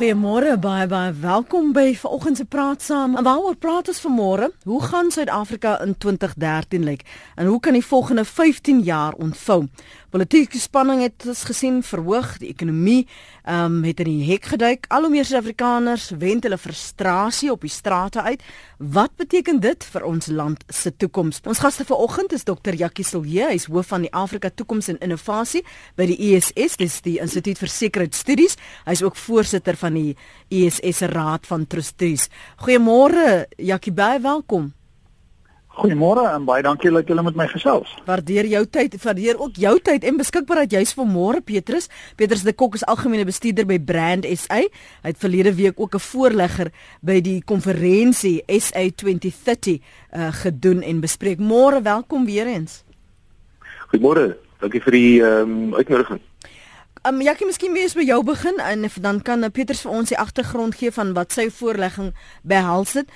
Goeiemôre baie baie welkom by vanoggend se praat saam. En waaroor praat ons vanmôre? Hoe gaan Suid-Afrika in 2013 lyk en hoe kan die volgende 15 jaar ontvou? Politieke spanning het ons gesien verhoog, die ekonomie ehm um, het in die hek geduik. Al hoe meer Suid-Afrikaners wend hulle frustrasie op die strate uit. Wat beteken dit vir ons land se toekoms? Ons gaste vanoggend is Dr. Jackie Silje, hy is hoof van die Afrika Toekoms en Innovasie by die ISS, dis die Instituut vir Sekuriteitsstudies. Hy is ook voorsitter van die ISS Raad van Trustees. Goeiemôre Jackie, baie welkom. Goeiemôre en baie dankie dat julle met my gesels. Waardeer jou tyd, waardeer ook jou tyd en beskikbaarheid juis vir môre Petrus. Petrus de Kok is algemene bestuurder by Brand SA. Hy het verlede week ook 'n voorlegger by die konferensie SA 2030 uh, gedoen en bespreek. Môre, welkom weer eens. Goeiemôre. Dankie vir die ehm um, uitnodiging. Ehm um, Jackie, miskien weer eens by jou begin en dan kan Petrus vir ons die agtergrond gee van wat sy voorlegging behels het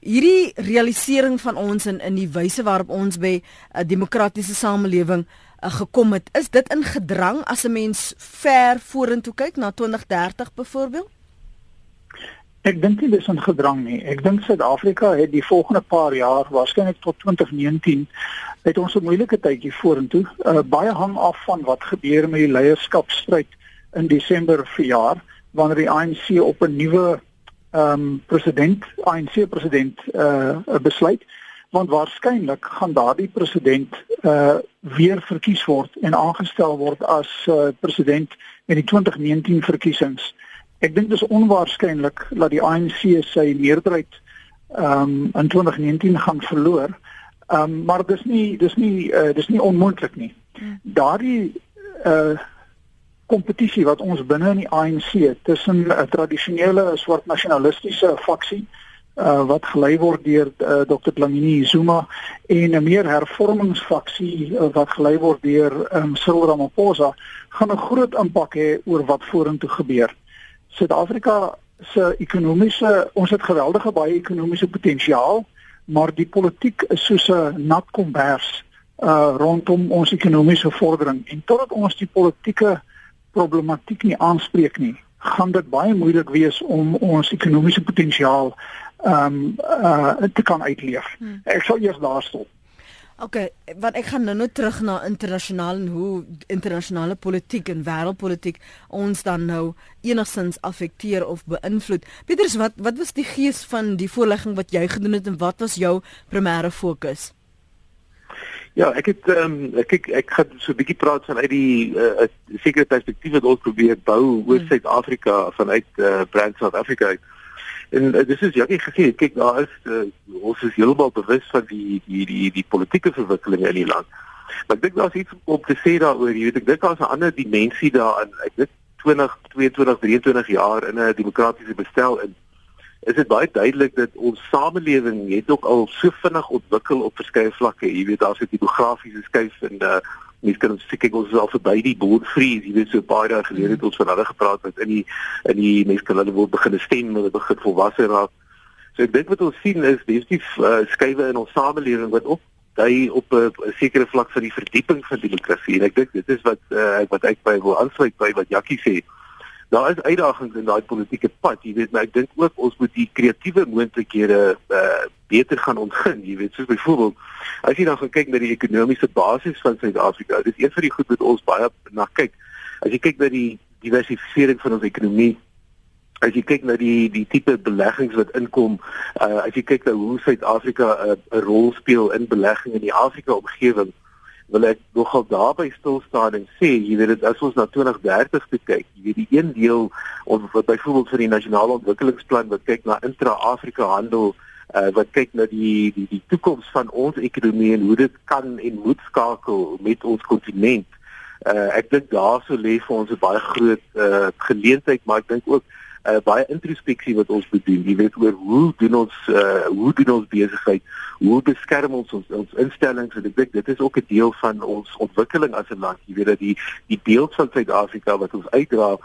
hierdie realisering van ons in in die wyse waarop ons by 'n demokratiese samelewing uh, gekom het, is dit in gedrang as 'n mens ver vorentoe kyk na 2030 byvoorbeeld? Ek dink nie dis in gedrang nie. Ek dink Suid-Afrika het die volgende paar jaar, waarskynlik tot 2019, het ons 'n moeilike tydjie vorentoe. Uh, baie hang af van wat gebeur met die leierskapstryd in Desember verjaar wanneer die ANC op 'n nuwe ehm um, president ANC president uh besluit want waarskynlik gaan daardie president uh weer verkies word en aangestel word as uh president in die 2019 verkiesings. Ek dink dit is onwaarskynlik dat die ANC sy meerderheid ehm um, in 2019 gaan verloor. Ehm um, maar dis nie dis nie uh, dis nie onmoontlik nie. Hmm. Daardie uh kompetisie wat ons binne in die ANC tussen 'n tradisionele swart nasionalistiese faksie uh, wat gelei word deur uh, Dr. Dlamini Zuma en 'n meer hervormingsfaksie uh, wat gelei word deur um, Cyril Ramaphosa gaan 'n groot impak hê oor wat vorentoe gebeur. Suid-Afrika se ekonomiese ons het geweldige baie ekonomiese potensiaal, maar die politiek is soos 'n nat kombers uh rondom ons ekonomiese vordering en totdat ons die politieke problematiek nie aanspreek nie, gaan dit baie moeilik wees om ons ekonomiese potensiaal ehm um, uh te kan uitleef. Hmm. Ek sal eers daar stop. OK, want ek gaan nou net terug na internasionaal en hoe internasionale politiek en wêreldpolitiek ons dan nou enigstens affekteer of beïnvloed. Pieters, wat wat was die gees van die voorlegging wat jy gedoen het en wat was jou primêre fokus? Ja, ek het ehm um, ek kyk ek gaan so 'n bietjie praat vanuit die uh, sekere perspektief wat ons probeer bou oor hmm. Suid-Afrika vanuit uh, Brand South Africa. En uh, dis is jare gesê, kyk daar is uh, ons is heeltemal bewus van die die die die politieke verwikkelinge in die land. Maar ek dink daar's iets om te sê daaroor, jy weet ek dink daar's 'n ander dimensie daarin. Ek dink 20 22 23 jaar in 'n demokratiese bestel in is dit baie duidelik dat ons samelewing het ook al so vinnig ontwikkel op verskeie vlakke. Jy weet daar's 'n demografiese skuif en uh mens kan ons kyk ons is al verby die boordvries. Jy weet so baie dae gelede het ons van hulle gepraat met in die in die mense kan hulle word begin stem, hulle begin volwasse raak. So ek dink wat ons sien is definitief uh, skuwe in ons samelewing wat op dui op 'n sekere vlak van die verdieping van demokrasie. En ek dink dit is wat uh, wat ek by wil aansluit by wat Jakkie sê daar is uitdagings in daai politieke pad, jy weet, maar ek dink ook ons moet die kreatiewe moontlikhede uh beter gaan ontgin, jy weet, soos byvoorbeeld as jy dan gaan kyk na die ekonomiese basis van Suid-Afrika, dis een van die goed wat ons baie na kyk. As jy kyk na die diversifisering van ons ekonomie, as jy kyk na die die tipe beleggings wat inkom, uh as jy kyk na hoe Suid-Afrika uh, 'n uh, rol speel in belegging in die Afrika omgewing, wil ek nogal daarby stil staan en sê jy weet dit as ons na 2030 toe kyk jy weet die een deel ons wat byvoorbeeld vir die nasionale ontwikkelingsplan wat kyk na intra-Afrika handel uh, wat kyk na die die die toekoms van ons ekonomie en hoe dit kan en moet skakel met ons kontinent uh, ek dink daarso lê vir ons 'n baie groot uh, geleentheid maar ek dink ook uh, baie introspeksie wat ons moet doen. Jy weet oor hoe doen ons uh, hoe doen ons besigheid? Hoe beskerm ons ons, ons instellings en ek dink dit is ook 'n deel van ons ontwikkeling as 'n land. Jy weet dat die die beeld van Suid-Afrika wat ons uitdra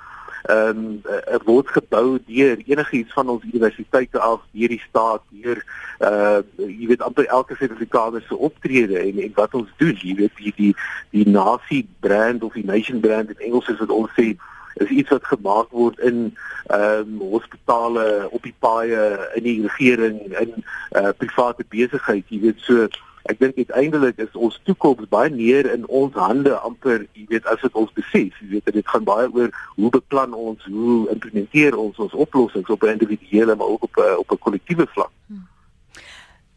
ehm um, uh, word gebou deur enigiets van ons universiteite af, deur die staat, deur uh jy weet amper elke Suid-Afrikaner se optrede en en wat ons doen, jy weet die die die nasie brand of die nation brand in Engels is wat ons sê is iets wat gemaak word in ehm um, hospitale, op die paaie, in die regering, in uh, private besigheid, jy weet so ek dink uiteindelik is ons toekoms baie meer in ons hande amper jy weet as dit ons besef jy weet dit gaan baie oor hoe beplan ons hoe implementeer ons ons oplossings op 'n individuele maar ook op 'n op 'n kollektiewe vlak hmm.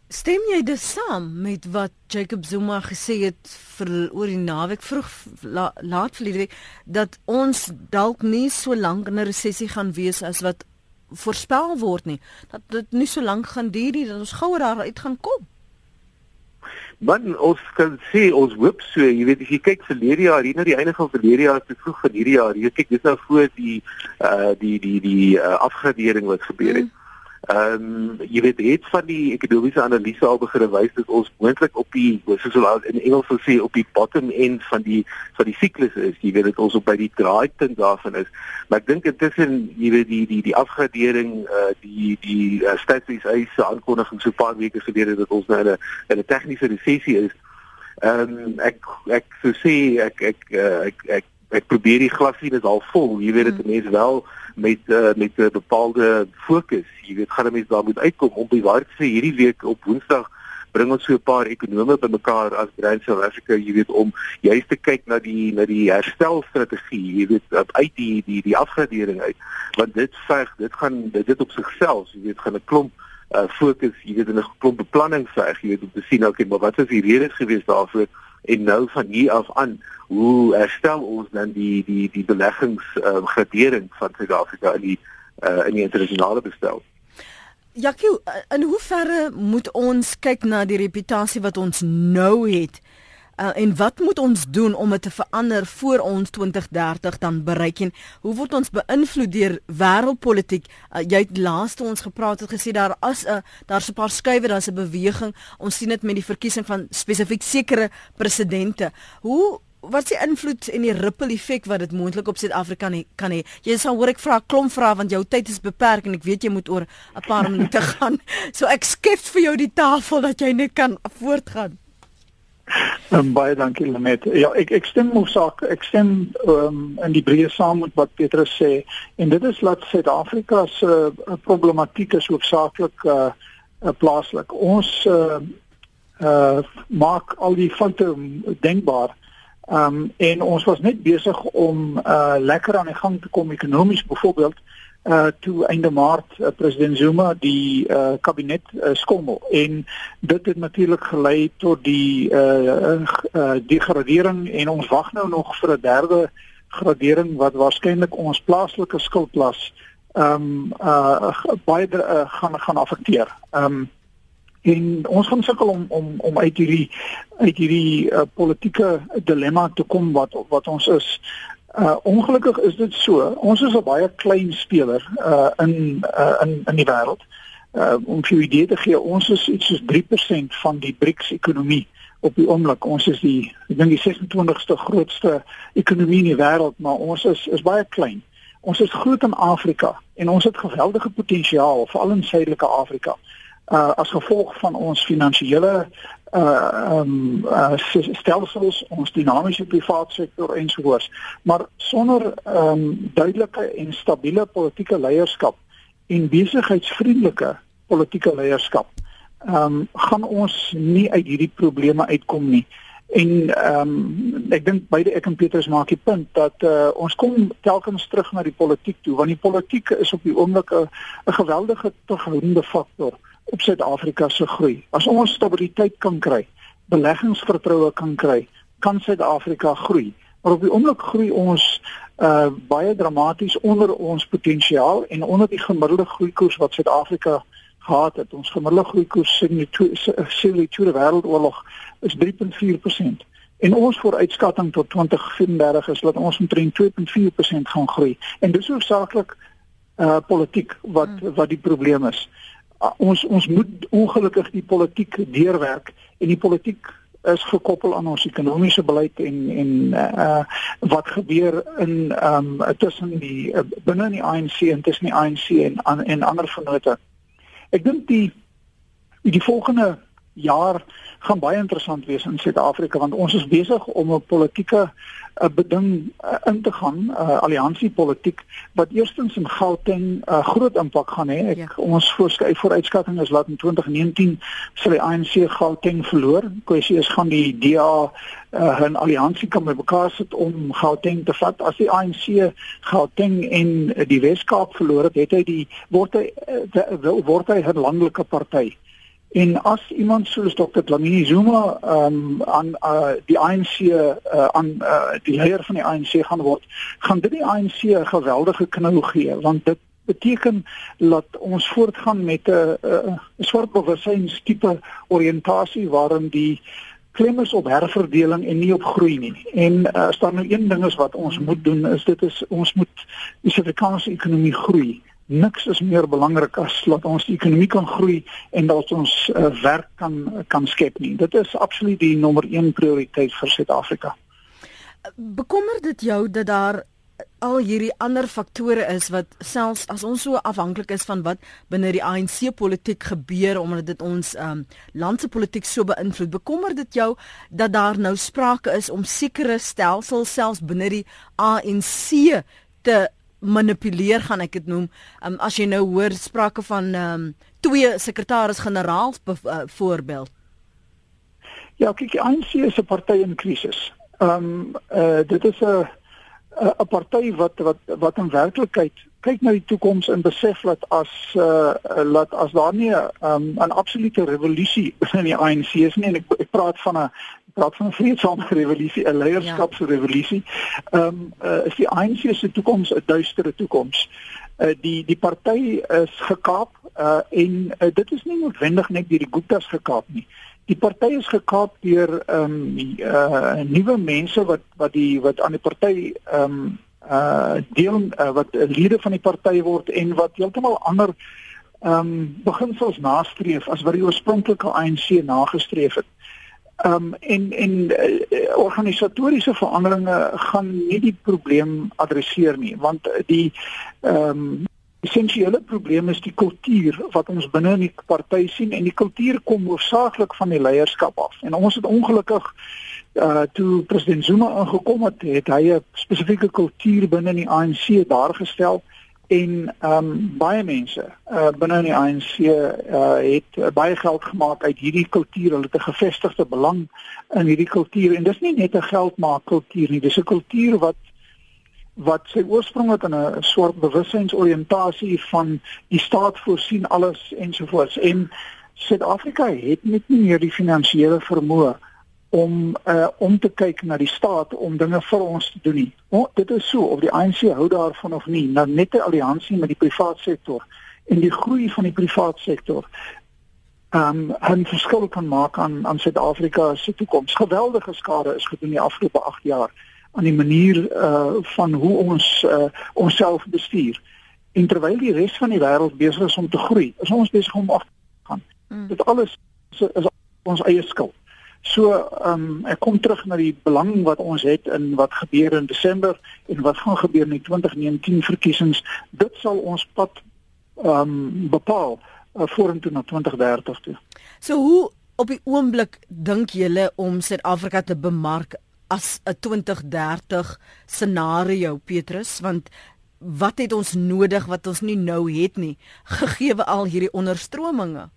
Stem jy dus saam met wat Jacob Zuma gesê het vir oor die naweek vroeg la, laat verlede week dat ons dalk nie so lank in 'n resessie gaan wees as wat voorspel word nie dat dit nie so lank gaan duur nie dat ons gouer daar uit gaan kom Man ons kan sê ons hoop so, jy weet as jy kyk verlede jaar, hier na die einde van verlede jaar te vroeg van hierdie jaar, jy kyk dis nou voor die uh die die die uh, afgradering wat gebeur het. Mm. Ehm um, jy weet het van die ekonomiese analise al begin wys dat ons moontlik op die soos hulle in Engels sal sê op die bottom end van die van die siklus is. Jy weet dit ons op by die draaipunt daarvan is. Maar ek dink intussen jy weet die die die afgradering uh die die uh, statistiese eise aankondiging so 'n paar weke gelede dat ons nou in 'n in 'n tegniese resessie is. Ehm um, ek ek sou sê ek ek uh, ek ek ek probeer die glas sien is al vol. Jy weet dit hmm. mense wel met uh, met 'n bepaalde fokus. Jy weet, gaan 'n mens daar moet uitkom om by waar sê hierdie week op Woensdag bring ons so 'n paar ekonome bymekaar as Brand South Africa, jy weet, om juist te kyk na die na die herstelstrategie, jy weet, uit die die die afgradering uit. Want dit veg, dit gaan dit, dit op sigself, jy weet, gaan 'n klomp uh fokus, jy weet, in 'n klomp beplanning veg, jy weet, om te sien okay, maar wat is die redes gewees daarvoor? En nou van hier af aan hoe herstel ons dan die die die beleggings uh, gradering van Suid-Afrika in die uh, in die internasionale bestel. Jacques, in hoeverre moet ons kyk na die reputasie wat ons nou het Uh, en wat moet ons doen om dit te verander voor ons 2030 dan bereik en hoe word ons beïnvloed deur wêreldpolitiek? Uh, jy het laaste ons gepraat het gesê daar as 'n uh, daar's 'n paar skuwe, daar's 'n beweging. Ons sien dit met die verkiesing van spesifiek sekere presidente. Hoe wat die invloed en die ripple effek wat dit moontlik op Suid-Afrika kan hê? Jy sal hoor ek vra 'n klomp vrae want jou tyd is beperk en ek weet jy moet oor 'n paar minute gaan. So ek skep vir jou die tafel dat jy net kan voortgaan. Um, baie dankie Lenet. Ja, ek ek stem mos saak. Ek stem um, in die breë saam met wat Petrus sê en dit is dat Suid-Afrika se uh, problematiek is hoofsaaklik uh, uh, plaaslik. Ons uh, uh, maak al die foute denkbaar. Um, en ons was net besig om uh, lekker aan die gang te kom ekonomies byvoorbeeld uh toe einde maart uh, president Zuma die uh kabinet uh, skommel en dit het natuurlik gelei tot die uh, uh die gradering en ons wag nou nog vir 'n derde gradering wat waarskynlik ons plaaslike skuldlas um uh baie uh, gaan gaan afekteer. Um en ons gaan sukkel om om om uit hierdie uit hierdie uh, politieke dilemma te kom wat wat ons is. Uh ongelukkig is dit so. Ons is 'n baie klein speler uh in uh in in die wêreld. Uh om vir 'n idee te gee, ons is iets soos 3% van die BRICS ekonomie op die oomblik. Ons is die ek dink die 26ste grootste ekonomie in die wêreld, maar ons is is baie klein. Ons is groot in Afrika en ons het geweldige potensiaal veral in Suidelike Afrika. Uh as gevolg van ons finansiële uh um uh, stelsels ons dinamiese privaat sektor ensovoorts. Maar sonder um duidelike en stabiele politieke leierskap en besigheidsvriendelike politieke leierskap um gaan ons nie uit hierdie probleme uitkom nie. En um ek dink beide ek en Petrus maak die punt dat uh, ons kom telkens terug na die politiek toe want die politiek is op die oomblik 'n geweldige terughoudende faktor op Suid-Afrika se groei. As ons stabiliteit kan kry, beleggingsvertroue kan kry, kan Suid-Afrika groei. Maar op die oomblik groei ons uh baie dramaties onder ons potensiaal en onder die gemiddelde groeikoers wat Suid-Afrika gehad het. Ons gemiddelde groeikoers sien die tweede wêreldoorlog is 3.4% en ons vooruitskatting tot 2034 is dat ons omtrent 2.4% gaan groei. En dis hoofsaaklik uh politiek wat hmm. wat die probleem is. Uh, ons ons moet ongelukkig die politiek deurwerk en die politiek is gekoppel aan ons ekonomiese beleid en en uh wat gebeur in um tussen die uh, binne in die ANC en tussen die ANC en an, en ander vennote. Ek dink die die volgende jaar gaan baie interessant wees in Suid-Afrika want ons is besig om 'n politieke 'n beding uh, in te gaan, 'n uh, alliansiepolitiek wat eerstens in Gauteng 'n uh, groot impak gaan hê. Ek ja. ons voorskryf vooruitskatting is dat in 2019 sal die ANC Gauteng verloor. Kwessie is gaan die DA uh, 'n alliansie kan bymekaar sit om Gauteng te vat. As die ANC Gauteng en die Wes-Kaap verloor het, het hy die word hy word hy 'n landelike party. En as iemand soos Dr. Dlamini Zuma um, aan uh, die ANC uh, aan uh, die leier van die ANC gaan word, gaan dit die ANC 'n geweldige knou gee want dit beteken dat ons voortgaan met 'n 'n swart bewussyn tipe oriëntasie waarin die klem is op herverdeling en nie op groei nie. En uh, as daar nou een ding is wat ons moet doen is dit is ons moet die Suid-Afrikaanse ekonomie groei niks is meer belangrik as dat ons die ekonomie kan groei en dat ons uh, werk kan kan skep nie. Dit is absoluut die nommer 1 prioriteit vir Suid-Afrika. Bekommer dit jou dat daar al hierdie ander faktore is wat selfs as ons so afhanklik is van wat binne die ANC politiek gebeur omdat dit ons um, land se politiek so beïnvloed. Bekommer dit jou dat daar nou sprake is om sekere stelsels selfs binne die ANC te manipuleer gaan ek dit noem. Um, as jy nou hoor sprake van um, twee sekretaris-generaals byvoorbeeld. Uh, ja, kyk, die ANC is 'n party in krisis. Ehm um, uh, dit is 'n 'n party wat wat wat in werklikheid kyk na die toekoms en besef dat as uh laat as daar nie 'n um, 'n absolute revolusie in die ANC is nie en ek, ek praat van 'n praat van vreedsame revolusie, 'n leierskapsrevolusie. Ehm um, uh, is die ANC se toekoms 'n duistere toekoms. Uh, die die party is gekaap uh, en uh, dit is nie noodwendig net deur die Gupta's gekaap nie. Die party is gekaap deur ehm um, uh, nuwe mense wat wat die wat aan die party ehm um, uh deel uh, wat lede van die party word en wat heeltemal ander ehm um, beginsels nastreef as wat die oorspronklike ANC nagestreef het. Ehm um, en en uh, organisatoriese veranderinge gaan nie die probleem adresseer nie want die ehm um, essensiële probleem is die kultuur wat ons binne in die party sien en die kultuur kom hoofsaaklik van die leierskap af. En ons het ongelukkig uh toe president Zuma aangekom het, het hy 'n spesifieke kultuur binne in die ANC daar gestel en ehm um, baie mense uh binne die ANC uh het uh, baie geld gemaak uit hierdie kultuur. Hulle het 'n gevestigde belang in hierdie kultuur en dis nie net 'n geldmaak kultuur nie. Dis 'n kultuur wat wat sy oorsprong het in 'n soort bewussynsoriëntasie van die staat voorsien alles ensovoorts. En Suid-Afrika het net nie meer die finansiële vermoë om uh, om te kyk na die staat om dinge vir ons te doen nie. O, dit is so of die ANC hou daarvan of nie, na net 'n alliansie met die private sektor en die groei van die private sektor. Um 'n verskil kan maak aan aan Suid-Afrika se toekoms. Geweldige skade is gedoen die afgelope 8 jaar aan die manier uh van hoe ons uh onsself bestuur. En terwyl die res van die wêreld besig is om te groei, is ons besig om af te gaan. Mm. Dit alles is, is ons eie skuld. So, ehm um, ek kom terug na die belang wat ons het in wat gebeur in Desember en wat gaan gebeur in die 2019 verkiesings. Dit sal ons pad ehm um, bepaal uh, vorentoe na 2030 toe. So hoe op die oomblik dink julle om Suid-Afrika te bemark as 'n 2030 scenario Petrus want wat het ons nodig wat ons nie nou het nie gegee al hierdie onderstrominge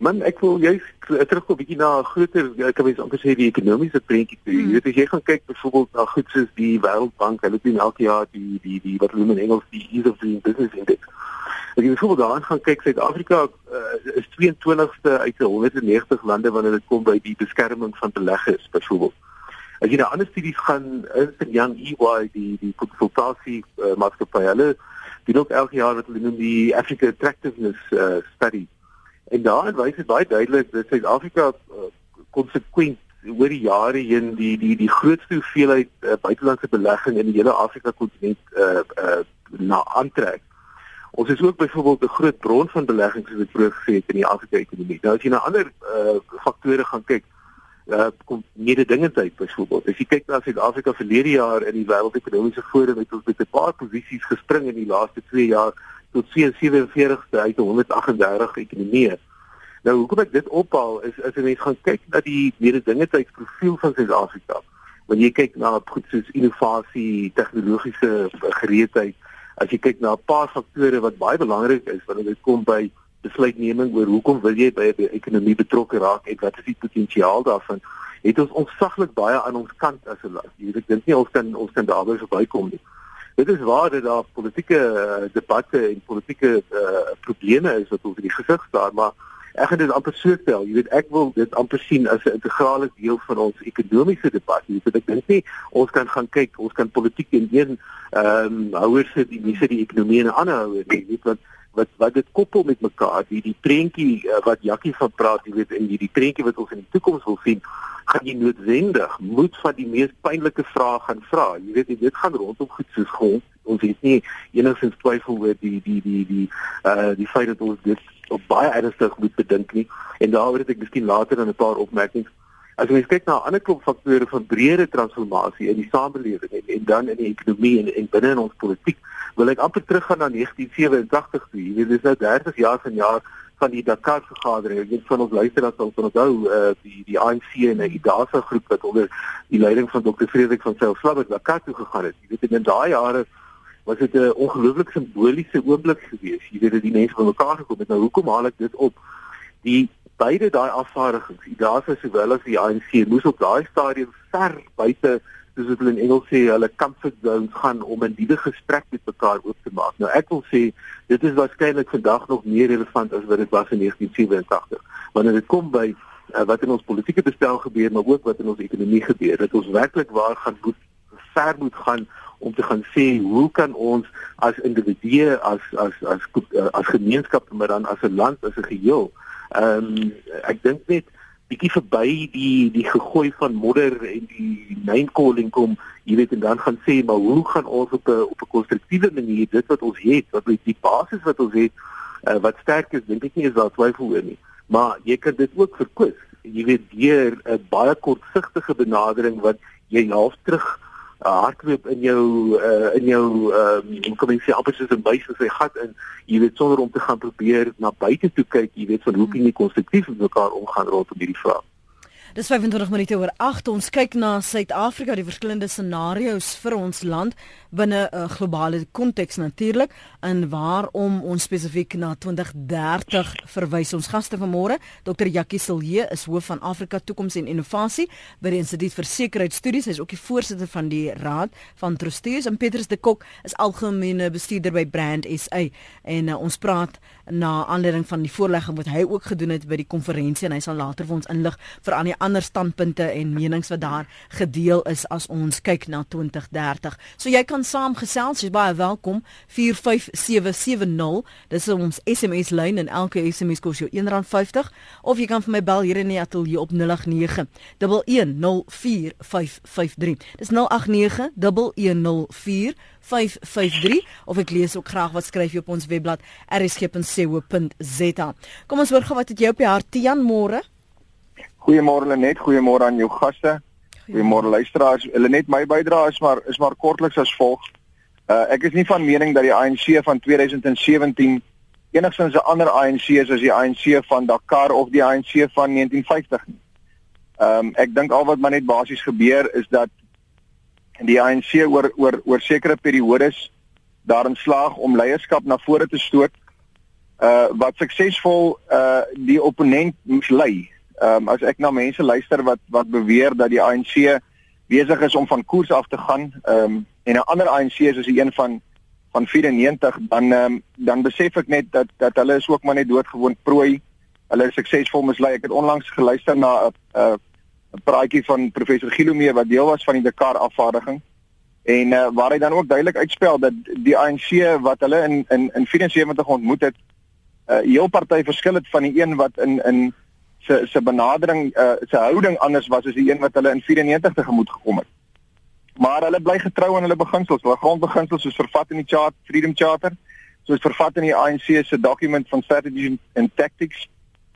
Man, ek wil jy terugkom 'n bietjie na 'n groter ek kan mens amper sê die ekonomiese prentjie. Jy weet as jy gaan kyk byvoorbeeld na goed soos die Wêreldbank, hulle doen elke jaar die die die wat hulle in Engels die ease of doing business index. As jy byvoorbeeld daaraan gaan kyk, Suid-Afrika uh, is 22ste uit 190 lande wanneer dit kom by die beskerming van beleggers byvoorbeeld. As jy na ander studies gaan, dit Young EY die die konsultasie uh, maatskappy, hulle doen ook elke jaar wat hulle noem die Africa Attractiveness uh, Study En daarin wys dit baie duidelik dat Suid-Afrika uh, konsekwent oor die jare heen die die die grootste hoeveelheid uh, buitelandse belegging in die hele Afrika kontinent uh, uh, na aantrek. Ons is ook byvoorbeeld 'n groot bron van belegging soos ek vroeër gesê het in die Afrika ekonomie. Nou as jy na ander uh, faktore gaan kyk, uh, kom mededingendheid byvoorbeeld. As jy kyk na Suid-Afrika verlede jaar in die wêreldekonomiese forum het ons met 'n paar posisies gespring in die laaste 2 jaar tot 47ste uit 138 ekonomieë. Nou hoekom ek dit ophaal is as jy mens gaan kyk na die mededingendheidsprofiel van Suid-Afrika. Wanneer jy kyk na goed soos innovasie, tegnologiese gereedheid, as jy kyk na 'n paar faktore wat baie belangrik is wanneer dit kom by besluitneming oor hoekom wil jy by 'n ekonomie betrokke raak en wat is die potensiaal daarvan? Het ons ontsaglik baie aan ons kant as 'n land. Ek dink nie ons kan ons kan daarby verbykom nie. Dit is waar dat daar politieke uh, debatte en politieke uh, probleme is wat in die gesig staar, maar ek gaan dit amper so stel. Jy weet, ek wil dit amper sien as 'n integrale deel van ons ekonomiese debat. Jy weet, ek dink nie ons kan gaan kyk, ons kan politiek in een ehm um, houers sit, nie sit die ekonomie in 'n ander houer nie. Jy weet wat wat wat dit koppel met mekaar die die prentjie uh, wat Jakkie van praat jy weet in die die prentjie wat ons in die toekoms wil sien gaan jy noodwendig moet van die mees pynlike vrae gaan vra. Jy weet dit gaan rondom goed soos grond. Ons het nie enigsins twyfel oor die die die die uh die feit dat ons dit op baie ernstig moet bedink nie. En daaroor het ek miskien later dan 'n paar opmerkings As jy kyk na ander klop faktore van breëre transformasie in die samelewing en, en dan in die ekonomie en, en binne in ons politiek, wil ek amper teruggaan na 1987 toe. Jy weet dis nou 30 jaar van jaar van die Dakar vergadering. Ek weet van ons luisteraars sal onthou uh, die die ANC en die IDASA groep wat onder die leiding van Dr. Frederik van Sail Slabber Dakar toe gegaan het. Jy weet in daai jare was dit 'n ongelooflik simboliese oomblik geweest. Jy weet dat die mense bymekaar gekom het. Nou hoekom haal ek dit op? Die beide daai afvaardigings, IDASA sowel as die ANC, moes op daai stadium ver buite soos wat hulle in Engels sê, hulle comfort zones gaan om 'n nuwe gesprek met mekaar oop te maak. Nou ek wil sê dit is waarskynlik vandag nog meer relevant as wat dit was in 1987. Wanneer dit kom by uh, wat in ons politieke bestel gebeur, maar ook wat in ons ekonomie gebeur, dat ons werklik waar gaan moet ver moet gaan om te gaan sê hoe kan ons as individue as as as as, as gemeenskap maar dan as 'n land as 'n geheel Ehm um, ek dink net bietjie verby die die gegooi van modder en die name calling kom, jy weet en dan gaan sê maar hoe gaan ons op 'n op 'n konstruktiewe manier dit wat ons het, wat is die basis wat ons het, uh, wat sterk is, dink ek nie is daar twyfel oor nie. Maar jy kan dit ook verkwis. Jy weet deur 'n baie kortsigtige benadering wat jy half terug hardloop in jou uh, in jou ehm um, kom ek sê amper soos 'n buis in sy gat in. Jy weet sonder om te gaan probeer na buite toe kyk jy weet van hoe kan jy konstruktief met mekaar omgaan rondom hierdie vraag Dis 25 minute oor 8. Ons kyk na Suid-Afrika, die verskillende scenario's vir ons land binne 'n globale konteks natuurlik en waarom ons spesifiek na 2030 verwys. Ons gaste vanmôre, Dr. Jackie Silje is hoof van Afrika Toekoms en Innovasie by die Instituut vir Sekuriteitsstudies. Hy is ook die voorsitter van die Raad van Trustees en Petrus de Kok is algemene bestuurder by Brand SA en uh, ons praat na aanleiding van die voorlegging wat hy ook gedoen het by die konferensie en hy sal later vir ons inlig vir al die ander standpunte en menings wat daar gedeel is as ons kyk na 2030. So jy kan saamgesels, jy's baie welkom 45770. Dis ons SMS lyn en elke SMS kos jou R1.50 of jy kan vir my bel hier in die ateljee op 089 1104553. Dis 089 11045 553 of ek lees ook graag wat skryf jy op ons webblad rsg.co.za. Kom ons hoor gou wat het jy op die hart Tian môre? Goeiemôre Lenet, goeiemôre aan jou gaste. Goeiemôre luisteraars. Lenet, my bydrae is maar is maar kortliks as volg. Uh, ek is nie van mening dat die ANC van 2017 enigstens 'n ander ANC is as die ANC van Dakar of die ANC van 1950 nie. Ehm um, ek dink al wat maar net basies gebeur is dat die ANC oor oor oor sekere periodes daarin slaag om leierskap na vore te stoot uh wat suksesvol uh die opponent moes lei. Ehm um, as ek na mense luister wat wat beweer dat die ANC besig is om van koers af te gaan, ehm um, en 'n ander ANC is die een van van 94 dan ehm um, dan besef ek net dat dat hulle is ook maar net doodgewoon prooi. Hulle is suksesvol mislei. Ek het onlangs geluister na 'n uh, 'n praatjie van professor Gilomee wat deel was van die Dakar afvaardiging en uh, waar hy dan ook duidelik uitspel dat die ANC wat hulle in in in 74 ontmoet het 'n uh, heel party verskil het van die een wat in in se se benadering uh, se houding anders was as die een wat hulle in 94 tegemoet gekom het. Maar hulle bly getrou aan hulle beginsels, hulle grondbeginsels soos vervat in die Charter, Freedom Charter, soos vervat in die ANC se document van strategy and tactics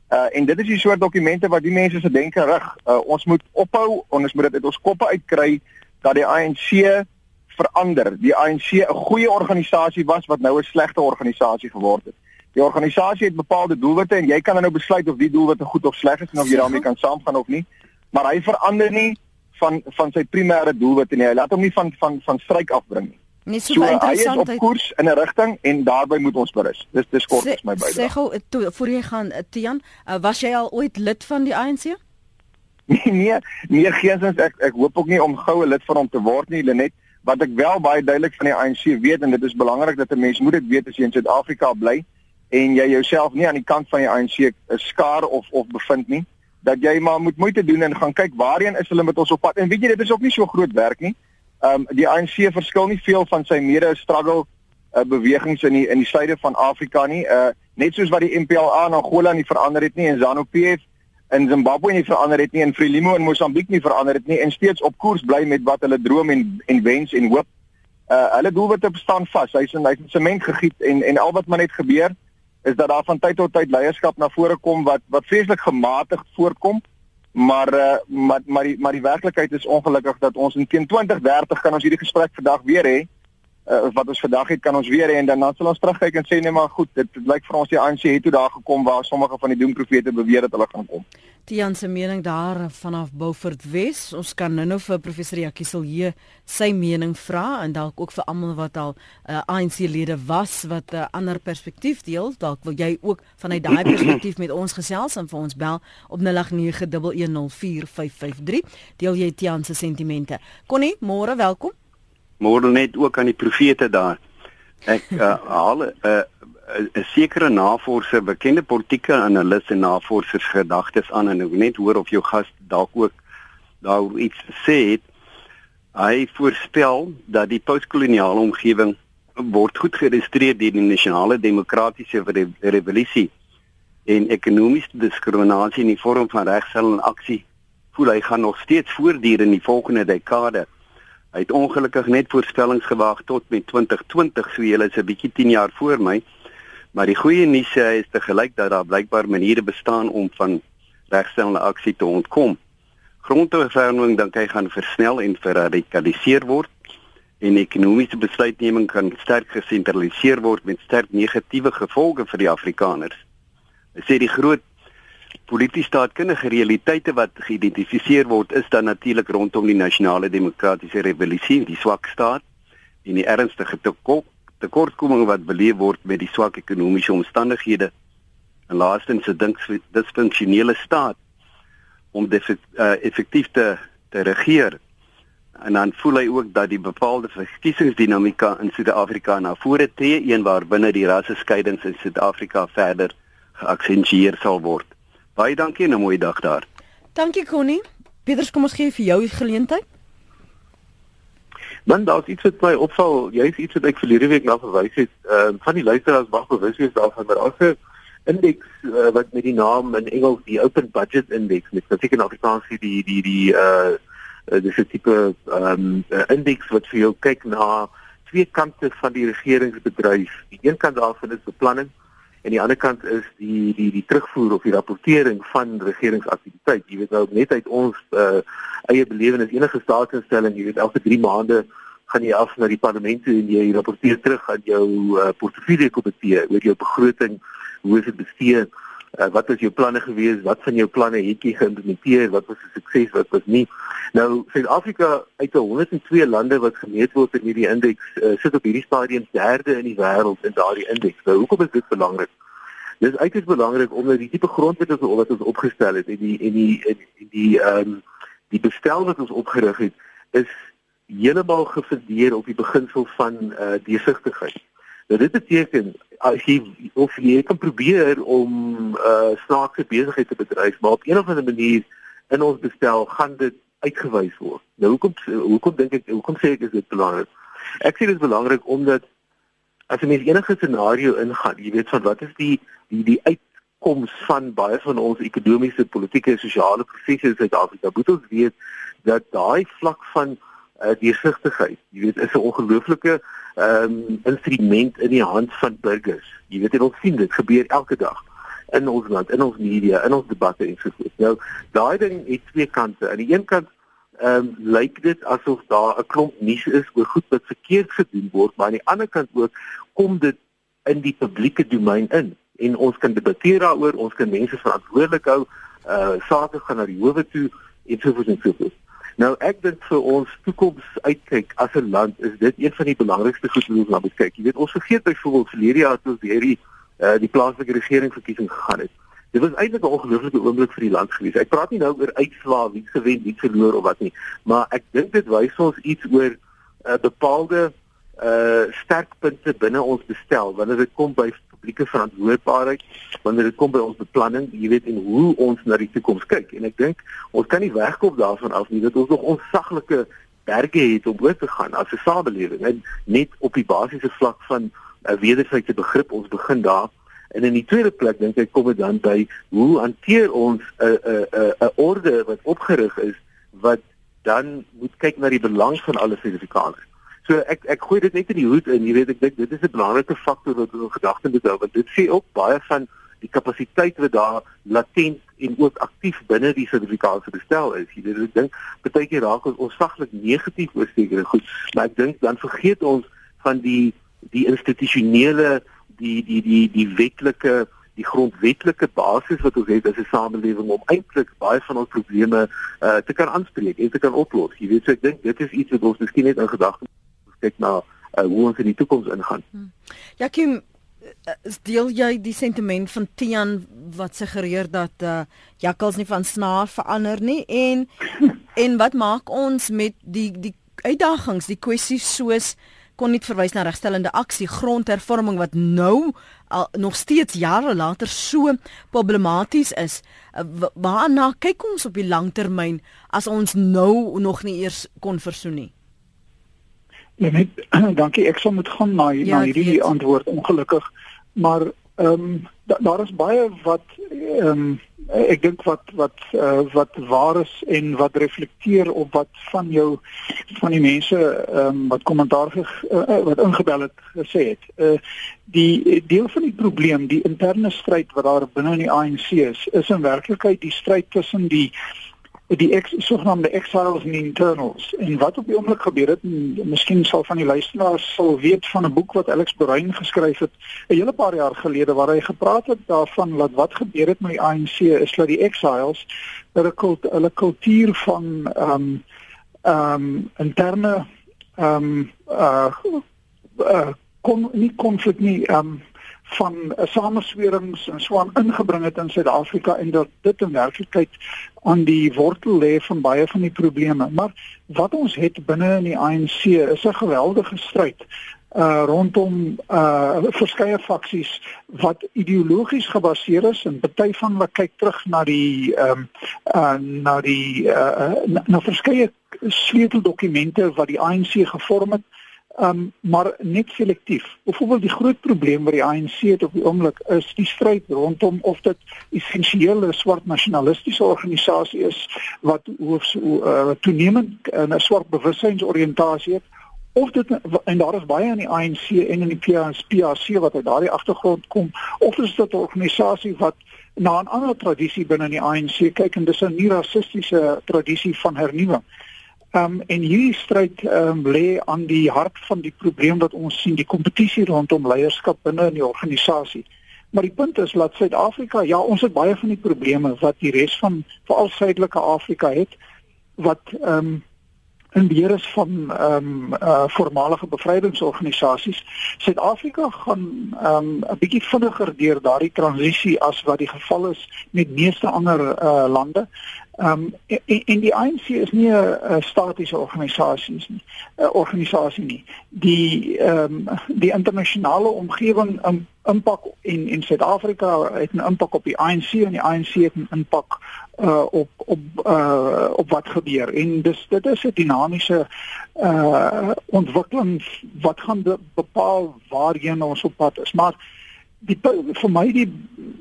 Uh en dit is die soort dokumente wat die mense se denke rig. Uh ons moet ophou, ons moet dit uit ons koppe uitkry dat die ANC verander. Die ANC 'n goeie organisasie was wat nou 'n slegte organisasie geword het. Die organisasie het bepaalde doelwitte en jy kan nou besluit of die doelwitte goed of sleg is en of jy daarmee kan saamgaan of nie. Maar hy verander nie van van sy primêre doelwitte nie. Hy laat hom nie van van van stryk afbring nie. Nee, so, So hy is op koers in 'n rigting en daarbey moet ons berus. Dis dis kort is my Sê bydrae. gou eh, toe voor jy gaan eh, Tian, uh, was jy al ooit lid van die ANC? Nee, nee, nee geensins ek ek hoop ook nie om goue lid van hom te word nie, Lenet. Wat ek wel baie duidelik van die ANC weet en dit is belangrik dat 'n mens moet dit weet as jy in Suid-Afrika bly en jy jouself nie aan die kant van die ANC skaar of of bevind nie, dat jy maar moet moeite doen en gaan kyk waarheen is hulle met ons op pad. En weet jy, dit is ook nie so groot werk nie. Ehm um, die ANC verskil nie veel van sy mede struggle uh, bewegings in die in die suide van Afrika nie. Uh net soos wat die MPLA in Angola nie verander het nie en ZANU-PF in Zimbabwe nie verander het nie en Frelimo in Mosambiek nie verander het nie en steeds op koers bly met wat hulle droom en en wens en hoop. Uh hulle doelwitte staan vas. Hy's in hy's in sement gegiet en en al wat maar net gebeur is dat daar van tyd tot tyd leierskap na vore kom wat wat vreeslik gematig voorkom. Maar uh maar maar die maar die werklikheid is ongelukkig dat ons in teen 2030 kan ons hierdie gesprek vandag weer hê. Uh, wat ons vandag het kan ons weer hê en dan dan sal ons terugkyk en sê nee maar goed, dit, dit lyk vir ons die ANC het toe daar gekom waar sommige van die doemprofete beweer dat hulle gaan kom. Tian se mening daar vanaf Beaufort Wes. Ons kan nou-nou vir professor Jackie Silje sy mening vra en dalk ook vir almal wat al uh, ANC-lede was wat 'n uh, ander perspektief deel. Dalk wil jy ook vanuit daai perspektief met ons gesels en vir ons bel op 0891104553. Deel jy Tian se sentimente. Connie, môre welkom. Môre net ook aan die profete daar. Ek uh, haal 'n uh, sekere navorser, bekende politieke analis en navorsers gedagtes aan en ek net hoor of jou gas dalk ook daar iets sê het. Hy voorspel dat die postkoloniale omgewing word goed geregistreer deur die nasionale demokratiese re revolusie en ekonomiese diskriminasie in die vorm van regsel en aksie voel hy gaan nog steeds voortduur in die volgende dekade. Hy het ongelukkig net voorspellings gewaag tot met 2020, so julle is 'n bietjie 10 jaar voor my. Maar die goeie nuus hy is te gelyk dat daar blykbaar maniere bestaan om van regstellende aksie te ontkom. Grondhervorming dink hy gaan versnel en verradikaliseer word en ekonomiese besluitneming kan sterk gesentraliseer word met sterk negatiewe gevolge vir die Afrikaners. Hy sê die groot polities staatkundige realiteite wat geïdentifiseer word is dan natuurlik rondom die nasionale demokratiese revolusie, die swak staat en die ernstige tekort tekortkominge wat beleef word met die swak ekonomiese omstandighede en laastens 'n disfunksionele staat om dit uh, effektief te te regeer. En dan voel hy ook dat die bepaalde verkiesingsdinamika in Suid-Afrika na vore tree, een waar binne die rasseskeidings in Suid-Afrika verder geaksentueer sal word. Baie dankie en 'n mooi dag daar. Dankie Connie. Pieters, kom ons gee vir jou die geleentheid. Dan daar's iets wat my opval, jy's iets wat ek verlede week na verwys het, ehm uh, van die luisteraars mag bewus wees daarvan dat daar 'n indeks uh, wat met die naam in Engels die Open Budget Index met in Afrikaans die die die uh dis 'n tipe ehm um, indeks wat vir jou kyk na twee kante van die regeringsbedryf. Die een kant daarvan is beplanning en die ander kant is die die die terugvoer of die rapportering van regeringsaktiwiteit. Jy weet nou net uit ons uh, eie belewenis enige staatsinstelling, jy weet elke 3 maande gaan jy af na die parlement toe en jy rapporteer terug aan jou uh, portefeulje komitee oor jou begroting, hoe dit bestee, uh, wat was jou planne gewees, wat van jou planne het jy geïmplementeer, wat was 'n sukses, wat was nie. Nou Suid-Afrika uit 102 lande wat gemeet word in hierdie indeks uh, sit op hierdie stadium derde in die wêreld in daardie indeks. Nou hoekom is dit belangrik? Dit is uiters belangrik omdat die tipe grondwet wat ons opgestel het en die en die en die ehm um, die bestel wat ons opgerig het is heeltemal gefundeer op die beginsel van uh, deursigtigheid. Nou dit beteken as jy of jy kan probeer om uh snaakse besigheid te bedryf, maar op een of ander manier in ons bestel gaan dit uitgewys word. Nou hoekom hoekom dink ek hoekom sê ek is dit belangrik? Ek sê dit is belangrik omdat as jy met enige scenario ingaan, jy weet van wat is die die die uitkoms van baie van ons ekonomiese, politieke en sosiale prosesse in Suid-Afrika. Moet ons weet dat daai vlak van uh, deursigtigheid, jy weet, is 'n ongelooflike ehm um, instrument in die hand van burgers. Jy weet, ons sien dit gebeur elke dag in ons land, in ons media, in ons debatte en so voort. Nou, daai ding het twee kante. Aan die een kant ehm um, lyk dit asof daar 'n klomp nuus is oor goed wat verkeerd gedoen word, maar aan die ander kant ook kom dit in die publieke domein in. en ons kan debatteer daaroor, ons kan mense verantwoordelik hou, uh sake gaan na die howe toe en so voort en so voort. Nou ek dink vir ons toekoms uitkyk as 'n land is dit een van die belangrikste goed wat ons moet kyk. Jy weet ons vergeet byvoorbeeld verlede jaar toe weer die uh die plaaslike regering verkiesing gegaan het. Dit was eintlik 'n ongelooflike oomblik vir die land gewees. Ek praat nie nou oor uitslae wie gewen, wie verloor of wat nie, maar ek dink dit wys ons iets oor 'n uh, bepaalde uh sterkpunte binne ons bestel wanneer dit kom by publieke verantwoordbaarheid, wanneer dit kom by ons beplanning, jy weet en hoe ons na die toekoms kyk. En ek dink ons kan nie wegkom daarvan af nie dat ons nog onsaglike berge het om oor te gaan as 'n samelewing en net op die basiese vlak van 'n uh, wederwysige begrip ons begin daar En in die tweede plek dink ek kom dit dan by hoe hanteer ons 'n 'n 'n 'n orde wat opgerig is wat dan moet kyk na die belang van alle Suid-Afrikaners. So ek ek gooi dit net in die hoed en jy weet ek dink dit is 'n belangrike faktor wat ons gedagte moet hou want dit sê ook baie van die kapasiteit wat daar latent en ook aktief binne die Suid-Afrikaanse bestel is. Jy weet ek dink baie keer raak ons onsaglik negatief oor sekere goed, maar ek dink dan vergeet ons van die die institusionele die die die die wetlike die grondwetlike basis wat ons het as 'n samelewing om eintlik baie van ons probleme uh, te kan aanspreek en te kan oplos. Jy weet so ek dink dit is iets wat ons miskien net in gedagte kyk na uh, hoe ons in die toekoms ingaan. Hmm. Ja Kim uh, deel jy die sentiment van Tian wat suggereer dat uh, jakkals nie van snaar verander nie en en wat maak ons met die die uitdagings, die kwessies soos kon nie verwys na regstellende aksie grondhervorming wat nou al, nog steeds jare later so problematies is. Waarna kyk ons op die langtermyn as ons nou nog nie eers kon versoen nie? Ja net dankie. Ek sal moet gaan na ja, na hierdie antwoord ongelukkig. Maar ehm um, da, daar is baie wat ehm um, ek dink wat wat uh, wat waar is en wat reflekteer op wat van jou van die mense ehm um, wat kommentaar ge, uh, wat ingebel het gesê het. Uh die deel van die probleem, die interne stryd wat daar binne in die ANC is, is in werklikheid die stryd tussen die die ex sogenaamde exiles and internals. En wat op die oomblik gebeur het miskien sal van die luisteraars sal weet van 'n boek wat Alex Bruin geskryf het 'n hele paar jaar gelede waar hy gepraat het daarvan dat wat gebeur het met die ANC is dat die exiles hulle kult, hulle kultuur van ehm um, ehm um, interne ehm um, uh, uh kon nie konflik nie ehm um, van uh, sameswerings en so aan ingebring het in Suid-Afrika en dat dit in werklikheid aan die wortel lê van baie van die probleme. Maar wat ons het binne in die ANC is 'n geweldige stryd uh rondom uh verskeie faksies wat ideologies gebaseer is en party van hulle kyk terug na die ehm um, uh na die uh na, na verskeie sleuteldokumente wat die ANC gevorm het um, maar net selektief. Byvoorbeeld die groot probleem wat die ANC het op die oomblik is die stryd rondom of dit essensiële swart nasionalistiese organisasie is wat hoofs uh, toenemend 'n swart bewussynsoriëntasie het of dit en daar is baie aan die ANC en in die PAC wat uit daardie agtergrond kom of is dit 'n organisasie wat na 'n ander tradisie binne die ANC kyk en dis 'n nie rassistiese tradisie van hernuwing. Um, en hierdie stryd um, lê aan die hart van die probleem wat ons sien, die kompetisie rondom leierskap binne in die organisasie. Maar die punt is dat Suid-Afrika, ja, ons het baie van die probleme wat die res van veral Suidelike Afrika het wat ehm um, in beheer is van ehm um, uh voormalige bevrydingsorganisasies. Suid-Afrika gaan ehm um, 'n bietjie vinniger deur daardie transisie as wat die geval is met meeste ander uh lande. Ehm um, en, en die ANC is nie 'n statiese organisasie nie. 'n organisasie nie. Die ehm um, die internasionale omgewing um, impak in in Suid-Afrika het 'n impak op die ANC en die ANC het 'n impak uh op op uh op wat gebeur. En dis dit is 'n dinamiese uh ontwikkeling wat gaan bepaal waarheen ons op pad is. Maar die vir my die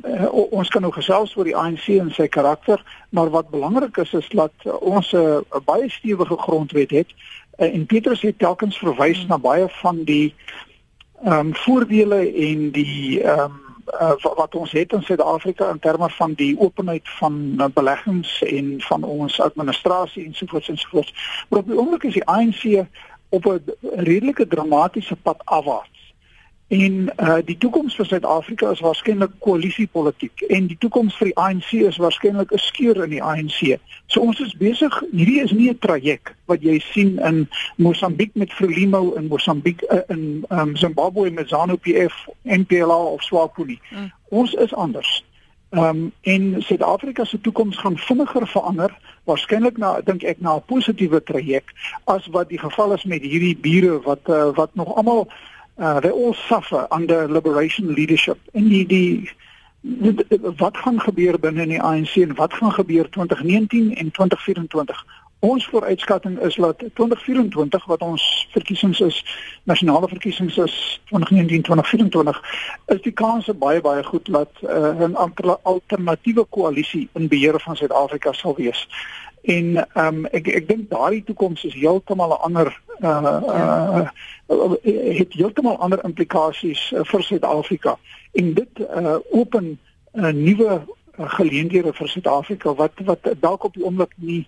uh, ons kan nou gesels oor die ANC en sy karakter, maar wat belangrik is is dat uh, ons 'n uh, baie stewige grondwet het uh, en Petrus het telkens verwys hmm. na baie van die ehm um, voordele en die ehm um, uh, wat ons het in Suid-Afrika in terme van die openheid van uh, beleggings en van ons administrasie ensovoorts ensovoorts. Maar op die oomblik is die ANC op 'n redelike dramatiese pad afwaarts En uh die toekoms vir Suid-Afrika is waarskynlik koalisiepolitiek en die toekoms vir die ANC is waarskynlik 'n skeur in die ANC. So ons is besig, hierdie is nie 'n traject wat jy sien in Mosambiek met Frelimo in Mosambiek uh, in um, Zimbabwe met ZANU-PF, MPLA of SWAPO nie. Mm. Ons is anders. Ehm um, en Suid-Afrika se toekoms gaan vinniger verander, waarskynlik na dink ek na 'n positiewe traject as wat die geval is met hierdie bure wat uh, wat nog almal uh, they all suffer under liberation leadership. En die die wat gaan gebeur binne die ANC en wat gaan gebeur 2019 en 2024 ons vooruitskatting is dat 2024 wat ons verkiesings is nasionale verkiesings is 2019 2024 is die kans baie baie goed dat uh, 'n alternatiewe koalisie in beheer van Suid-Afrika sal wees. En ehm um, ek ek dink daardie toekoms is heeltemal 'n ander uh, uh, uh het heeltemal ander implikasies uh, vir Suid-Afrika. En dit uh open 'n uh, nuwe uh, geleenthede vir Suid-Afrika wat wat dalk op die oomblik nie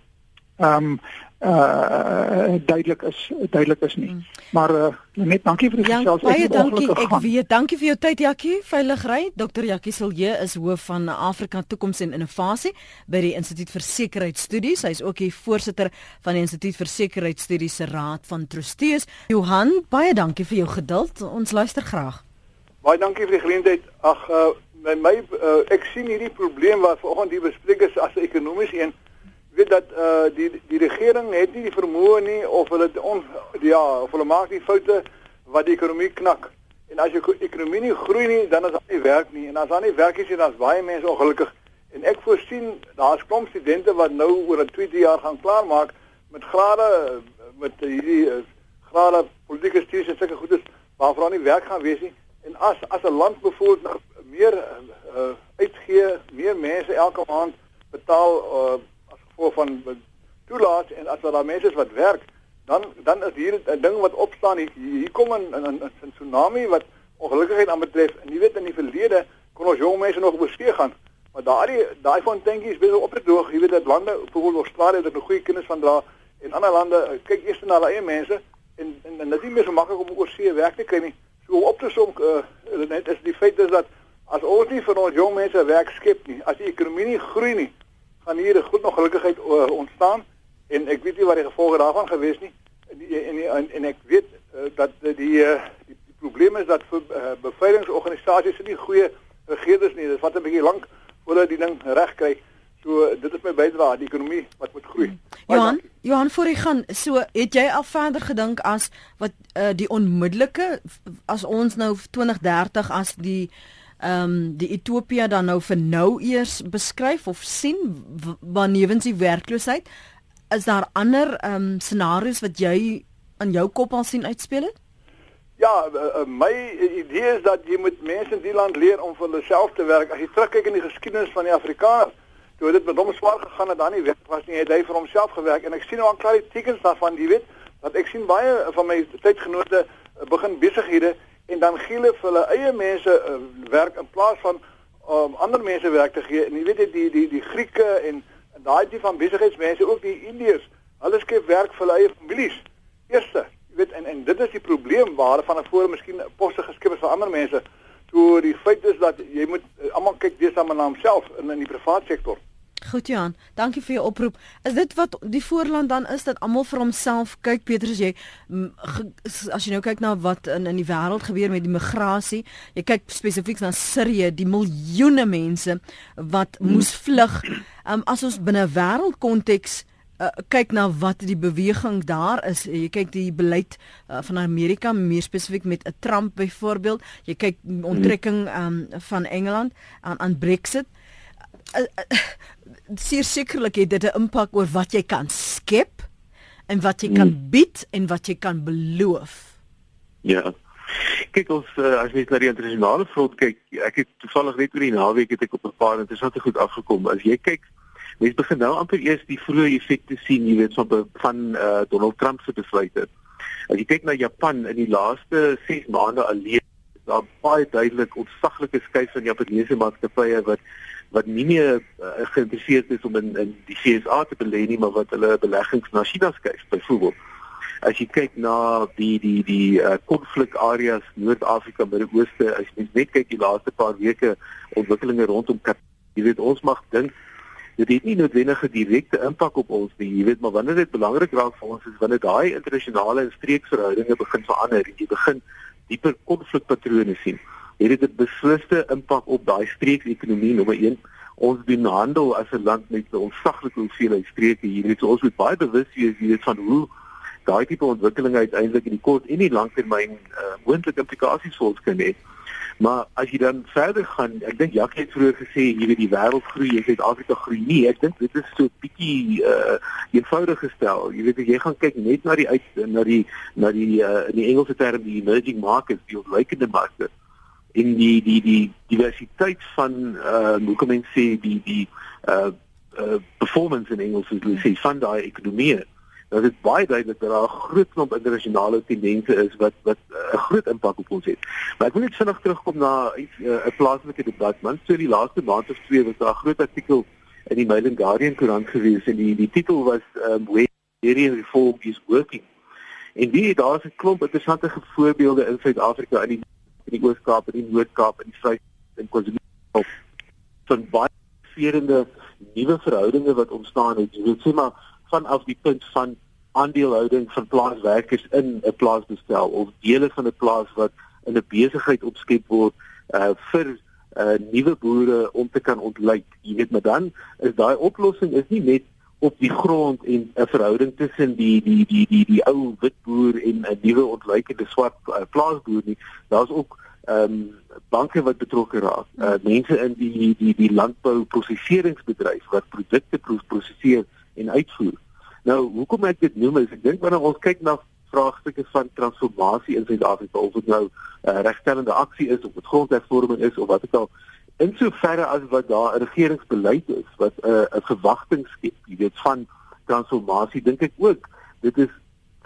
ehm um, uh duidelik is duidelik is nie. Mm. Maar uh net dankie vir die gesels. Baie dankie. Ek weet, dankie vir jou tyd Jakkie. Veilig ry. Dr. Jakkie Silje is hoof van Afrika Toekoms en Innovasie by die Instituut vir Sekuriteitsstudies. Hy is ook die voorsitter van die Instituut vir Sekuriteitsstudies se Raad van Trustees. Johan, baie dankie vir jou geduld. Ons luister graag. Baie dankie vir die geleentheid. Ag uh my my uh, ek sien hierdie probleem wat vanoggend hier bespreek is as 'n ekonomiese een weet dat uh die die regering het nie die vermoë nie of hulle on, ja, of hulle maak die foute wat die ekonomie knak. En as jy ekonomie nie groei nie, dan is daar nie werk nie. En as daar nie werk is nie, dan is baie mense ongelukkig. En ek voorsien daar's klomp studente wat nou oor 'n 2 jaar gaan klaarmaak met grade met hierdie uh, grade politieke studies en sulke goedes waarvoor nie werk gaan wees nie. En as as 'n land bevoel meer uh, uitgee, meer mense elke maand betaal uh, voor van toelaat en as daar mense is wat werk, dan dan is hier 'n ding wat opstaan hier, hier kom 'n 'n 'n tsunami wat ongelukkigheid aanbetref. En jy weet in die verlede kon ons jong mense nog op see gaan, maar daai daai fonteinkie is besig op te droog. Jy weet dat lande, byvoorbeeld Australië, het 'n goeie kennis van dra en ander lande kyk eers na hulle eie mense en en, en dit is nie meer so maklik om oor see werk te kry nie. So op te som uh, net is die feit is dat as ons nie vir ons jong mense werk skep nie, as die ekonomie nie groei nie, gaan hier 'n groot ongelukkigheid uh, ontstaan en ek weet nie wat die gevolge daarvan gewees nie en en en, en ek weet uh, dat die die, die die probleem is dat vir uh, beveiligingsorganisasies nie goeie regerders nie. Dit vat 'n bietjie lank voordat die ding reg kry. So dit is my bydrae aan die ekonomie wat moet groei. Johan, Johan voor ek gaan, so het jy al verder gedink as wat uh, die onmiddellike as ons nou 2030 as die ehm um, die Ethiopië dan nou vir nou eers beskryf of sien wanneer die werkloosheid is daar ander ehm um, scenario's wat jy in jou kop al sien uitspeel het? Ja, uh, my idee is dat jy moet mense in die land leer om vir hulle self te werk. As jy terugkyk in die geskiedenis van die Afrikaners, toe dit met hom swaar gegaan het, dan nie werk was nie, het hy vir homself gewerk en ek sien nou al klaar die tekens daarvan, jy weet, dat ek sien baie van my tydgenote begin besighede en dan gee hulle vir hulle eie mense uh, werk in plaas van om um, ander mense werk te gee. En jy weet die die die Grieke en, daai tipe van besigheidsmense, ook die Indiërs, hulle skep werk vir hulle eie families. Eerste, jy weet en en dit is die probleem waar van tevore miskien poste geskep is vir ander mense. Toe die feit is dat jy moet uh, almal kyk dis aan na homself in in die private sektor. Goed Jan, dankie vir jou oproep. Is dit wat die voorland dan is dat almal vir homself kyk Peter as jy as jy nou kyk na wat in in die wêreld gebeur met die migrasie, jy kyk spesifiek na Sirië, die miljoene mense wat moes vlug. Um, as ons binne wêreldkonteks uh, kyk na wat die beweging daar is, jy kyk die beleid uh, van Amerika meer spesifiek met 'n Trump byvoorbeeld, jy kyk onttrekking um, van Engeland aan aan Brexit. Uh, uh, sekerlik het dit 'n impak oor wat jy kan skep en wat jy kan hmm. bied en wat jy kan beloof. Ja. Kyk ons uh, as jy na die internasionale front kyk, ek het toevallig net oor die naweek het ek op 'n paar interessante goed afgekom. As jy kyk, mens begin nou amper eers die vroeë effekte sien, jy weet, van van uh, Donald Trump se besluite. As jy kyk na Japan in die laaste 6 maande alleen, daar baie duidelik ontsaglike skuif van Japaneese maatskappye wat wat nie meer uh, geïnteresseerd is om in in die FSA te belê nie, maar wat hulle beleggings na China skuif byvoorbeeld. As jy kyk na die die die uh, konflikareas Noord-Afrika, Midde-Ooste, as jy net kyk die laaste paar weke ontwikkelinge rondom jy weet ons mag dink dit het nie noodwendig 'n direkte impak op ons nie. Jy weet maar wanneer dit belangrik raak vir ons is wanneer daai internasionale en streeksverhoudinge begin verander en jy begin dieper konflikpatrone sien. Het dit 'n besliste impak op daai streeksekonomie nommer 1. Ons doen handel as 'n land met 'n onsaglike hoeveelheid streke hier. Dit is ons moet baie bewus wees jy weet van hoe daai tipe ontwikkeling uiteindelik in die kort en die langtermyn uh, moontlike implikasies vir ons kan hê. Maar as jy dan verder gaan, ek dink Jacques het vroeër gesê jy weet die wêreld groei en Suid-Afrika groei nie. Ek dink dit is so bietjie uh eenvoudig gestel. Jy weet as jy gaan kyk net na die uit na die na die uh in die Engelse term die emerging markets, die ontwikkelende markte in die die die diversiteit van uh hoe kan mens sê die die uh uh performance in Engels is hulle sê van daai ekonomie dat dit baie duidelik dat daar 'n groot klomp internasionale tendense is wat wat eh, 'n uh, groot impak op ons het. Maar ek wil net vinnig terugkom na 'n uh, plaaslike debat. Man, so die laaste maand of twee was daar 'n groot artikel in die Mail and Guardian koerant gewees en die die titel was um, Where Area Reform is Working. En die daar is 'n klomp interessante voorbeelde in Suid-Afrika in die in die Oos-Kaap, in die Noord-Kaap, in die Vryheid en KwaZulu-Natal van baie verende nuwe verhoudinge wat ontstaan het. Jy weet sê maar vanaf die punt van aandeelhouding van plaaswerkers in 'n plaasbestel of dele van 'n plaas wat in 'n besigheid opskep word uh vir uh nuwe boere om te kan ontluik. Jy weet, maar dan is daai oplossing is nie net op die grond en 'n verhouding tussen die die die die die ou wit boer en 'n nuwe ontluikende swart uh, plaasboer nie. Daar's ook ehm um, banke wat betrokke raak. Uh mense in die die die landbou proseseringsbedryf wat produkte prosesseer en uitvoer. Nou, hoekom ek dit noem is ek dink wanneer ons kyk na vraagstukke van transformasie in Suid-Afrika of dit nou uh, regstellende aksie is of dit grondhervorming is of wat ook al in soverre as wat daar 'n regeringsbeleid is wat 'n uh, 'n verwagting skep, jy weet van transformasie, dink ek ook dit is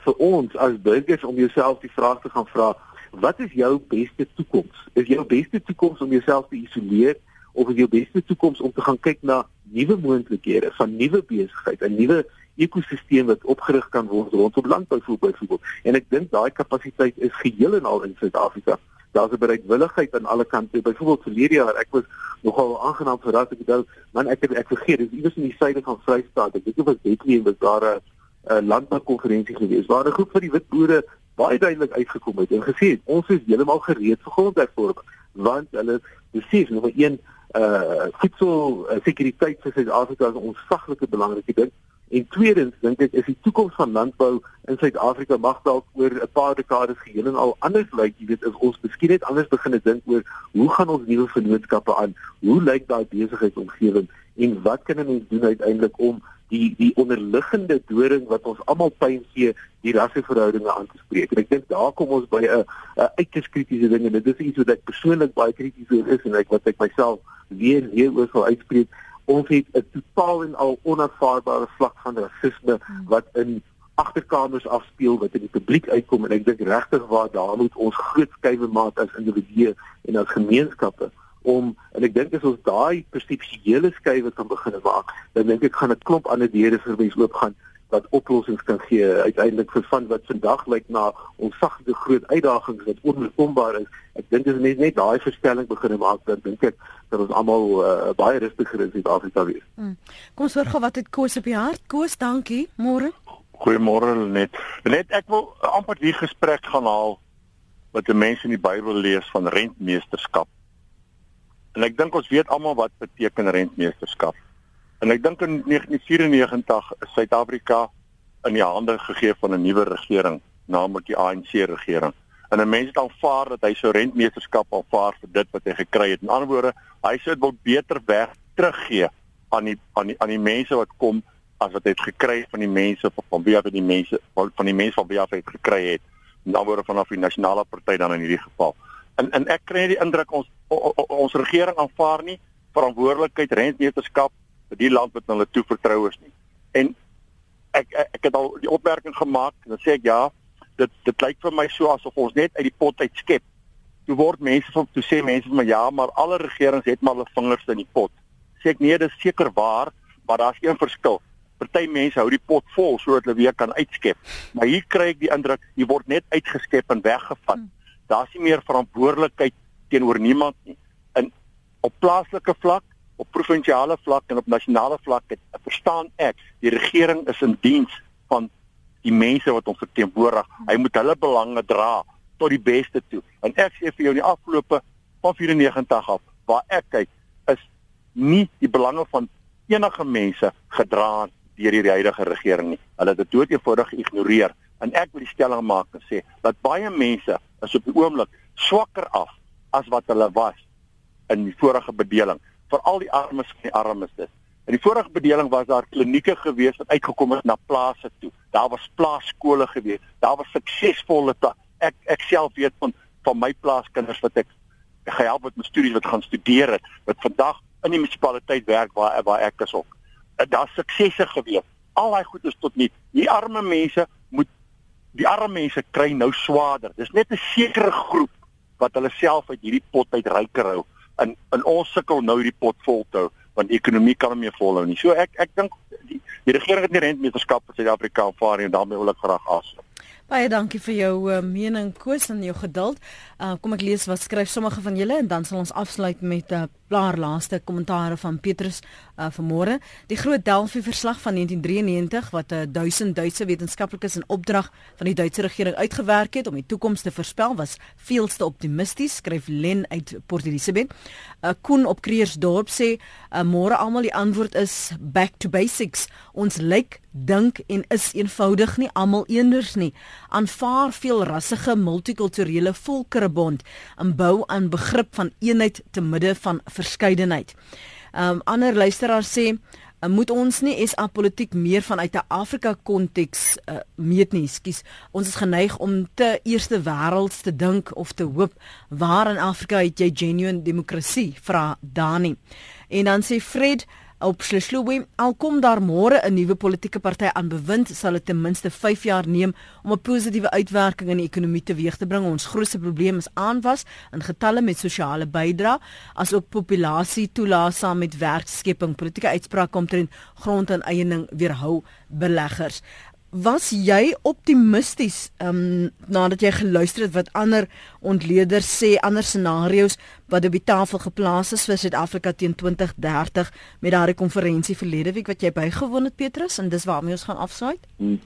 vir ons as burgers om jouself die vraag te gaan vra, wat is jou beste toekoms? Is jou beste toekoms om jouself te isoleer of is jou beste toekoms om te gaan kyk na nuwe moontlikhede van nuwe besigheid, 'n nuwe ekosisteem wat opgerig kan word rondom landbou byvoorbeeld. En ek dink daai kapasiteit is geheel en al in Suid-Afrika. Daar's 'n bereidwilligheid aan alle kante. Byvoorbeeld verlede jaar, ek was nogal aangenaam verras ek het man ek het ek vergeet, dis iewers in die suide van Vrystaat. Ek weet nie of dit Bethlehem was daar 'n landboukonferensie gewees waar 'n groep van die wit boere baie duidelik uitgekom het en gesê het ons is heeltemal gereed vir grondhervorming want hulle besef nommer 1 uh voedsel uh, sekuriteit vir Suid-Afrika is 'n onsaglike belangrike ding. En tweedens dink ek is die toekoms van landbou in Suid-Afrika mag dalk oor 'n paar dekades geheel en al anders lyk. Jy weet, as ons miskien net anders begin dink oor hoe gaan ons nuwe vennootskappe aan? Hoe lyk daai besigheidsomgewing en wat kan ons doen uiteindelik om die die onderliggende doring wat ons almal pyn gee, die rasseverhoudinge aan te spreek. En ek dink daar kom ons by 'n 'n uiters kritiese ding en dit is iets wat ek persoonlik baie krities oor is en ek wat ek myself weer weer oor sal uitspreek ons het 'n totaal en al onaanvaarbare vlak van rasisme hmm. wat in agterkamers afspeel wat in die publiek uitkom en ek dink regtig waar daar moet ons groot skuwe maak as individue en as gemeenskappe om en ek dink as ons daai perseptuele skuwe kan begin maak dan dink ek gaan 'n klomp ander deure vir mense oopgaan wat oplossings kan gee uiteindelik vir van wat vandag lyk na onsagte groot uitdagings wat onoorkombaar is. Ek dink as mense net daai verstelling begin maak, dan dink ek dat ons almal uh, baie rustiger in Suid-Afrika wees. Hmm. Kom ons hoor gou wat het Koos op die hart. Koos, dankie. Môre. Goeiemôre net. Net ek wil amper hier gesprek gaan haal wat die mense in die Bybel lees van rentmeesterskap. En ek dink ons weet almal wat beteken rentmeesterskap. En ek dink in 1994 is Suid-Afrika in die hande gegee van 'n nuwe regering, naamlik die ANC regering. En 'n mens het aanvaar dat hy sy rentmeesterskap aanvaar vir dit wat hy gekry het. In ander woorde, hy sou dit wil beter weg teruggee aan die aan die aan die mense wat kom as wat hy het gekry van die mense van, wie hy die mense van die mense van wie hy het gekry het. In ander woorde vanaf die nasionale party dan in hierdie geval. En en ek kry die indruk ons o, o, ons regering aanvaar nie verantwoordelikheid rentmeesterskap die land wat hulle toevertrou is nie. En ek, ek ek het al die opmerking gemaak en dan sê ek ja, dit dit lyk vir my so asof ons net uit die pot uit skep. Toe word mense van toe sê mense maar ja, maar alle regerings het maar hulle vingers in die pot. Sê ek nee, dis seker waar, maar daar's een verskil. Party mense hou die pot vol sodat hulle weer kan uitskep. Maar hier kry ek die indruk hier word net uitgeskep en weggevat. Hmm. Daar's nie meer verantwoordelikheid teenoor niemand nie. In op plaaslike vlak, op provinsiale vlak en op nasionale vlak het verstaan ek die regering is in diens van die mense wat hom verteenwoordig. Hy moet hulle belange dra tot die beste toe. En ek sê vir jou in die afgelope van 94 af waar ek kyk is nie die belange van enige mense gedra deur die huidige regering nie. Hulle het dit doeteenvoudig geïgnoreer. En ek wil die stelling maak en sê dat baie mense is op die oomblik swakker af as wat hulle was in die vorige bedeling, veral die armes en die armes dit. In die vorige bedeling was daar klinieke gewees wat uitgekom het na plase toe. Daar was plaaskole gewees. Daar was suksesvolle ek ek self weet van van my plaaskinders wat ek gehelp het met studies wat gaan studeer het wat vandag in die munisipaliteit werk waar waar ek is ook. Daar's suksesse gewees. Al daai goed is tot nie. Die arme mense moet die arme mense kry nou swaarder. Dis net 'n sekere groep wat hulle self uit hierdie pot uit ryker hou. En in ons sukkel nou hierdie pot vol te hou want die ekonomie kan hom nie volhou nie. So ek ek dink die, die regering het nie rentmeterskap vir Suid-Afrika aanvaar en daarmee wil ek graag afsluit. Baie dankie vir jou uh, mening Koos en jou geduld. Uh, kom ek lees wat skryf sommige van julle en dan sal ons afsluit met 'n uh, paar laaste kommentare van Petrus uh, vanmôre. Die groot Delphi verslag van 1993 wat 'n uh, 1000 Duitse wetenskaplikes in opdrag van die Duitse regering uitgewerk het om die toekoms te voorspel was veelste optimisties, skryf Len uit Port Elizabeth. Uh, Koen op Kreersdorp sê uh, môre almal die antwoord is back to basics. Ons lyk dink en is eenvoudig nie almal eenders nie. Aanvaar veel rassige multikulturele volkerebond en bou aan begrip van eenheid te midde van verskeidenheid. Um ander luisteraars sê uh, moet ons nie SA politiek meer vanuit 'n Afrika konteks uh, meet nie, skus. Ons is geneig om te eerste wêrelds te dink of te hoop waar in Afrika het jy genuine demokrasie? Vra Dani. En dan sê Fred op Sleslowe al kom daar môre 'n nuwe politieke party aan bewind sal dit ten minste 5 jaar neem om 'n positiewe uitwerking in die ekonomie teweeg te bring. Ons grootste probleem is aanwas in getalle met sosiale bydrae asook populasie toelaat saam met werkskepping. Politieke uitsprake omtrent grond en eiening weerhou beleggers Was jy optimisties um, nadat jy geluister het wat ander ontleeders sê, ander scenario's wat op die tafel geplaas is vir Suid-Afrika teen 2030 met daardie konferensie verlede week wat jy bygewoon het Petrus en dis waarmee ons gaan afsluit? Hmm.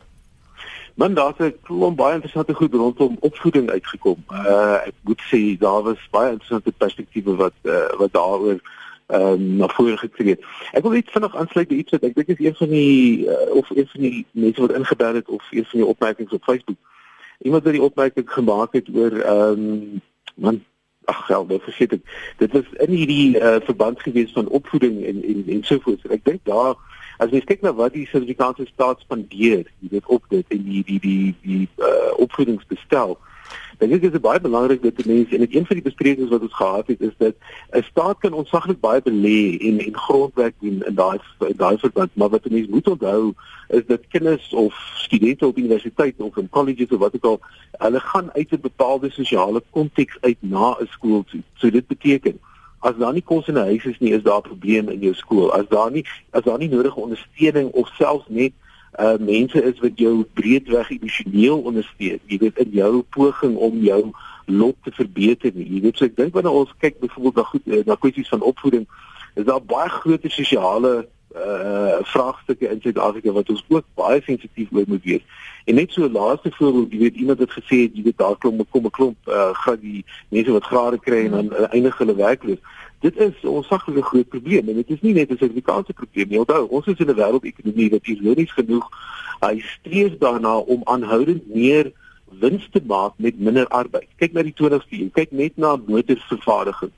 Man daar's 'n klomp baie interessante goed rondom opvoeding uitgekom. Uh ek moet sê daar was baie interessante perspektiewe wat uh, wat daaroor ehm um, na vore getree het. Ek wil net vinnig aansluit by iets wat ek dink is een van die uh, of een van die mense wat ingebel het of een van die opmerkings op Facebook. Iemand het die opmerking gemaak het oor ehm um, man ag geld, ek vergeet dit. Dit was in hierdie uh, verband gewees van opvoeding en en en so voort. Ek dink daar as jy kyk na wat die Suid-Afrikaanse staat spandeer, jy weet op dit en die die die die uh, opvoedingsbestel Ek is dit baie belangrik dat die mense en dit een van die besprekings wat ons gehad het is dat 'n staat kan ontsaglik baie belê en en grondwerk doen in daai daai verband, maar wat mense moet onthou is dat kinders of studente op universiteit of in colleges of wat ook al, hulle gaan uit 'n bepaalde sosiale konteks uit na 'n skool toe. So dit beteken as daar nie kos in 'n huis is nie, is daar 'n probleem in jou skool. As daar nie as daar nie nodige ondersteuning of selfs net uh mense is wat jou breedweg emosioneel ondersteun. Jy weet in jou poging om jou lot te verbeter nie. Jy weet so ek dink wanneer ons kyk byvoorbeeld na goed na kwessies van opvoeding, is daar baie groot sosiale uh vraagstukke in Suid-Afrika wat ons ook baie sensitief oor moet wees. En net so 'n laaste voorbeeld, jy weet iemand het gesê jy weet daar kom kom 'n klomp uh gaan die mense wat grade kry en dan uh, eindig hulle werkloos. Dit is 'n onsaglike groot probleem en dit is nie net 'n Suid-Afrikaanse probleem nie. Onthou, ons is in 'n wêreldekonomie wat ironies genoeg hy streef daarna om aanhoudend meer wins te maak met minder arbeid. Kyk na die 20ste eeu, kyk net na motorvervaardiging.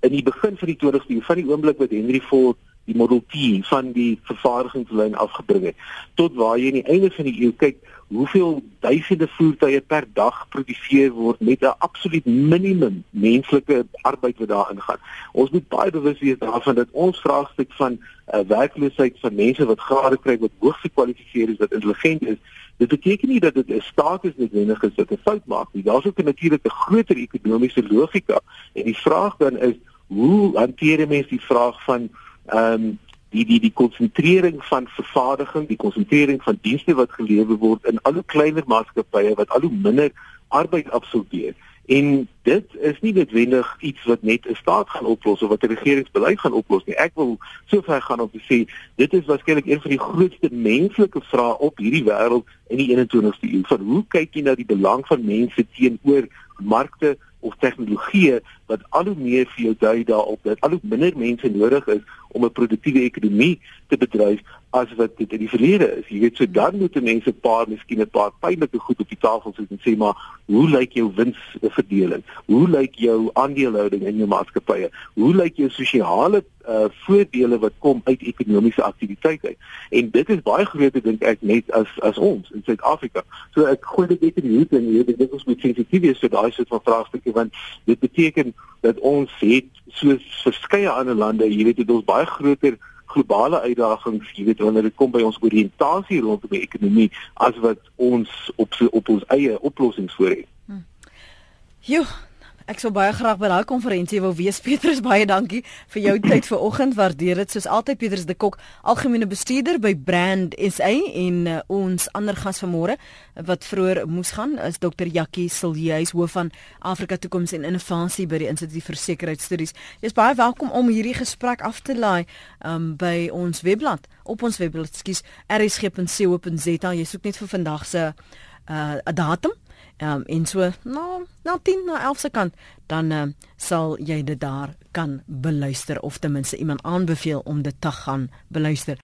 In die begin van die 20ste eeu, van die oomblik wat Henry Ford die Model T van die vervaardigingslyn afgebring het tot waar jy aan die einde van die eeu kyk hoeveel duisende voertuie per dag geproduseer word met 'n absoluut minimum menslike arbeid wat daarin gaan. Ons moet baie bewus wees daarvan dat ons vraagstuk van uh, werkloosheid van mense wat grade kry wat hoogs gekwalifiseer is, wat intelligent is, dit beteken nie dat dit 'n status noodwendig is wat 'n fout maak nie. Daar's ook 'n groter ekonomiese logika en die vraag dan is hoe hanteer mense die vraag van ehm um, die die die konsentrering van vervaardiging, die konsentrering van dienste wat gelewer word in al hoe kleiner maatskappye wat al hoe minder arbeid absorbeer. En dit is nie noodwendig iets wat net 'n staat gaan oplos of wat 'n regeringsbeleid gaan oplos nie. Ek wil sover gaan om te sê dit is waarskynlik een van die grootste menslike vrae op hierdie wêreld in die 21ste eeu. Van hoe kyk jy na die belang van mense teenoor markte of tegnologie wat al hoe meer vir jou dui daarop dat al hoe minder mense nodig is om 'n produktiewe ekonomie te bedryf as wat dit in die verlede is. Jy weet so dan moet mense 'n paar miskien 'n paar pynlike goed op die tafel sit en sê maar hoe lyk jou winsverdeling? Hoe lyk jou aandelehouding in jou maatskappye? Hoe lyk jou sosiale uh voordele wat kom uit ekonomiese aktiwiteit uit? En dit is baie groter dink ek net as as ons in Suid-Afrika. So ek gooi dit net in die hoek en jy weet dit is met sensitief wees vir daai soort van vraagstukke want dit beteken dat ons het soos verskeie ander lande, jy weet dit ons baie groter globale uitdagings, jy weet wanneer dit kom by ons oriëntasie rondom die ekonomie as wat ons op op ons eie oplossings voor het. Hm. Jo, Ek sou baie graag by daai konferensie wou wees. Petrus, baie dankie vir jou tyd vanoggend. Waardeer dit soos altyd Petrus de Kok, algemene bestuurder by Brand SA en uh, ons ander gas vanmôre wat vroeër moes gaan is Dr. Jackie Siljehuis, hoof van Afrika Toekoms en Innovasie by die Instituut vir Sekuriteitsstudies. Jy is baie welkom om hierdie gesprek af te laai um, by ons webblad op ons webblad, skus, rsg.co.za. Jy soek net vir vandag se uh, datum Ehm um, en so nou nou 10 na 11 se kant dan uh, sal jy dit daar kan beluister of ten minste iemand aanbeveel om dit te gaan beluister.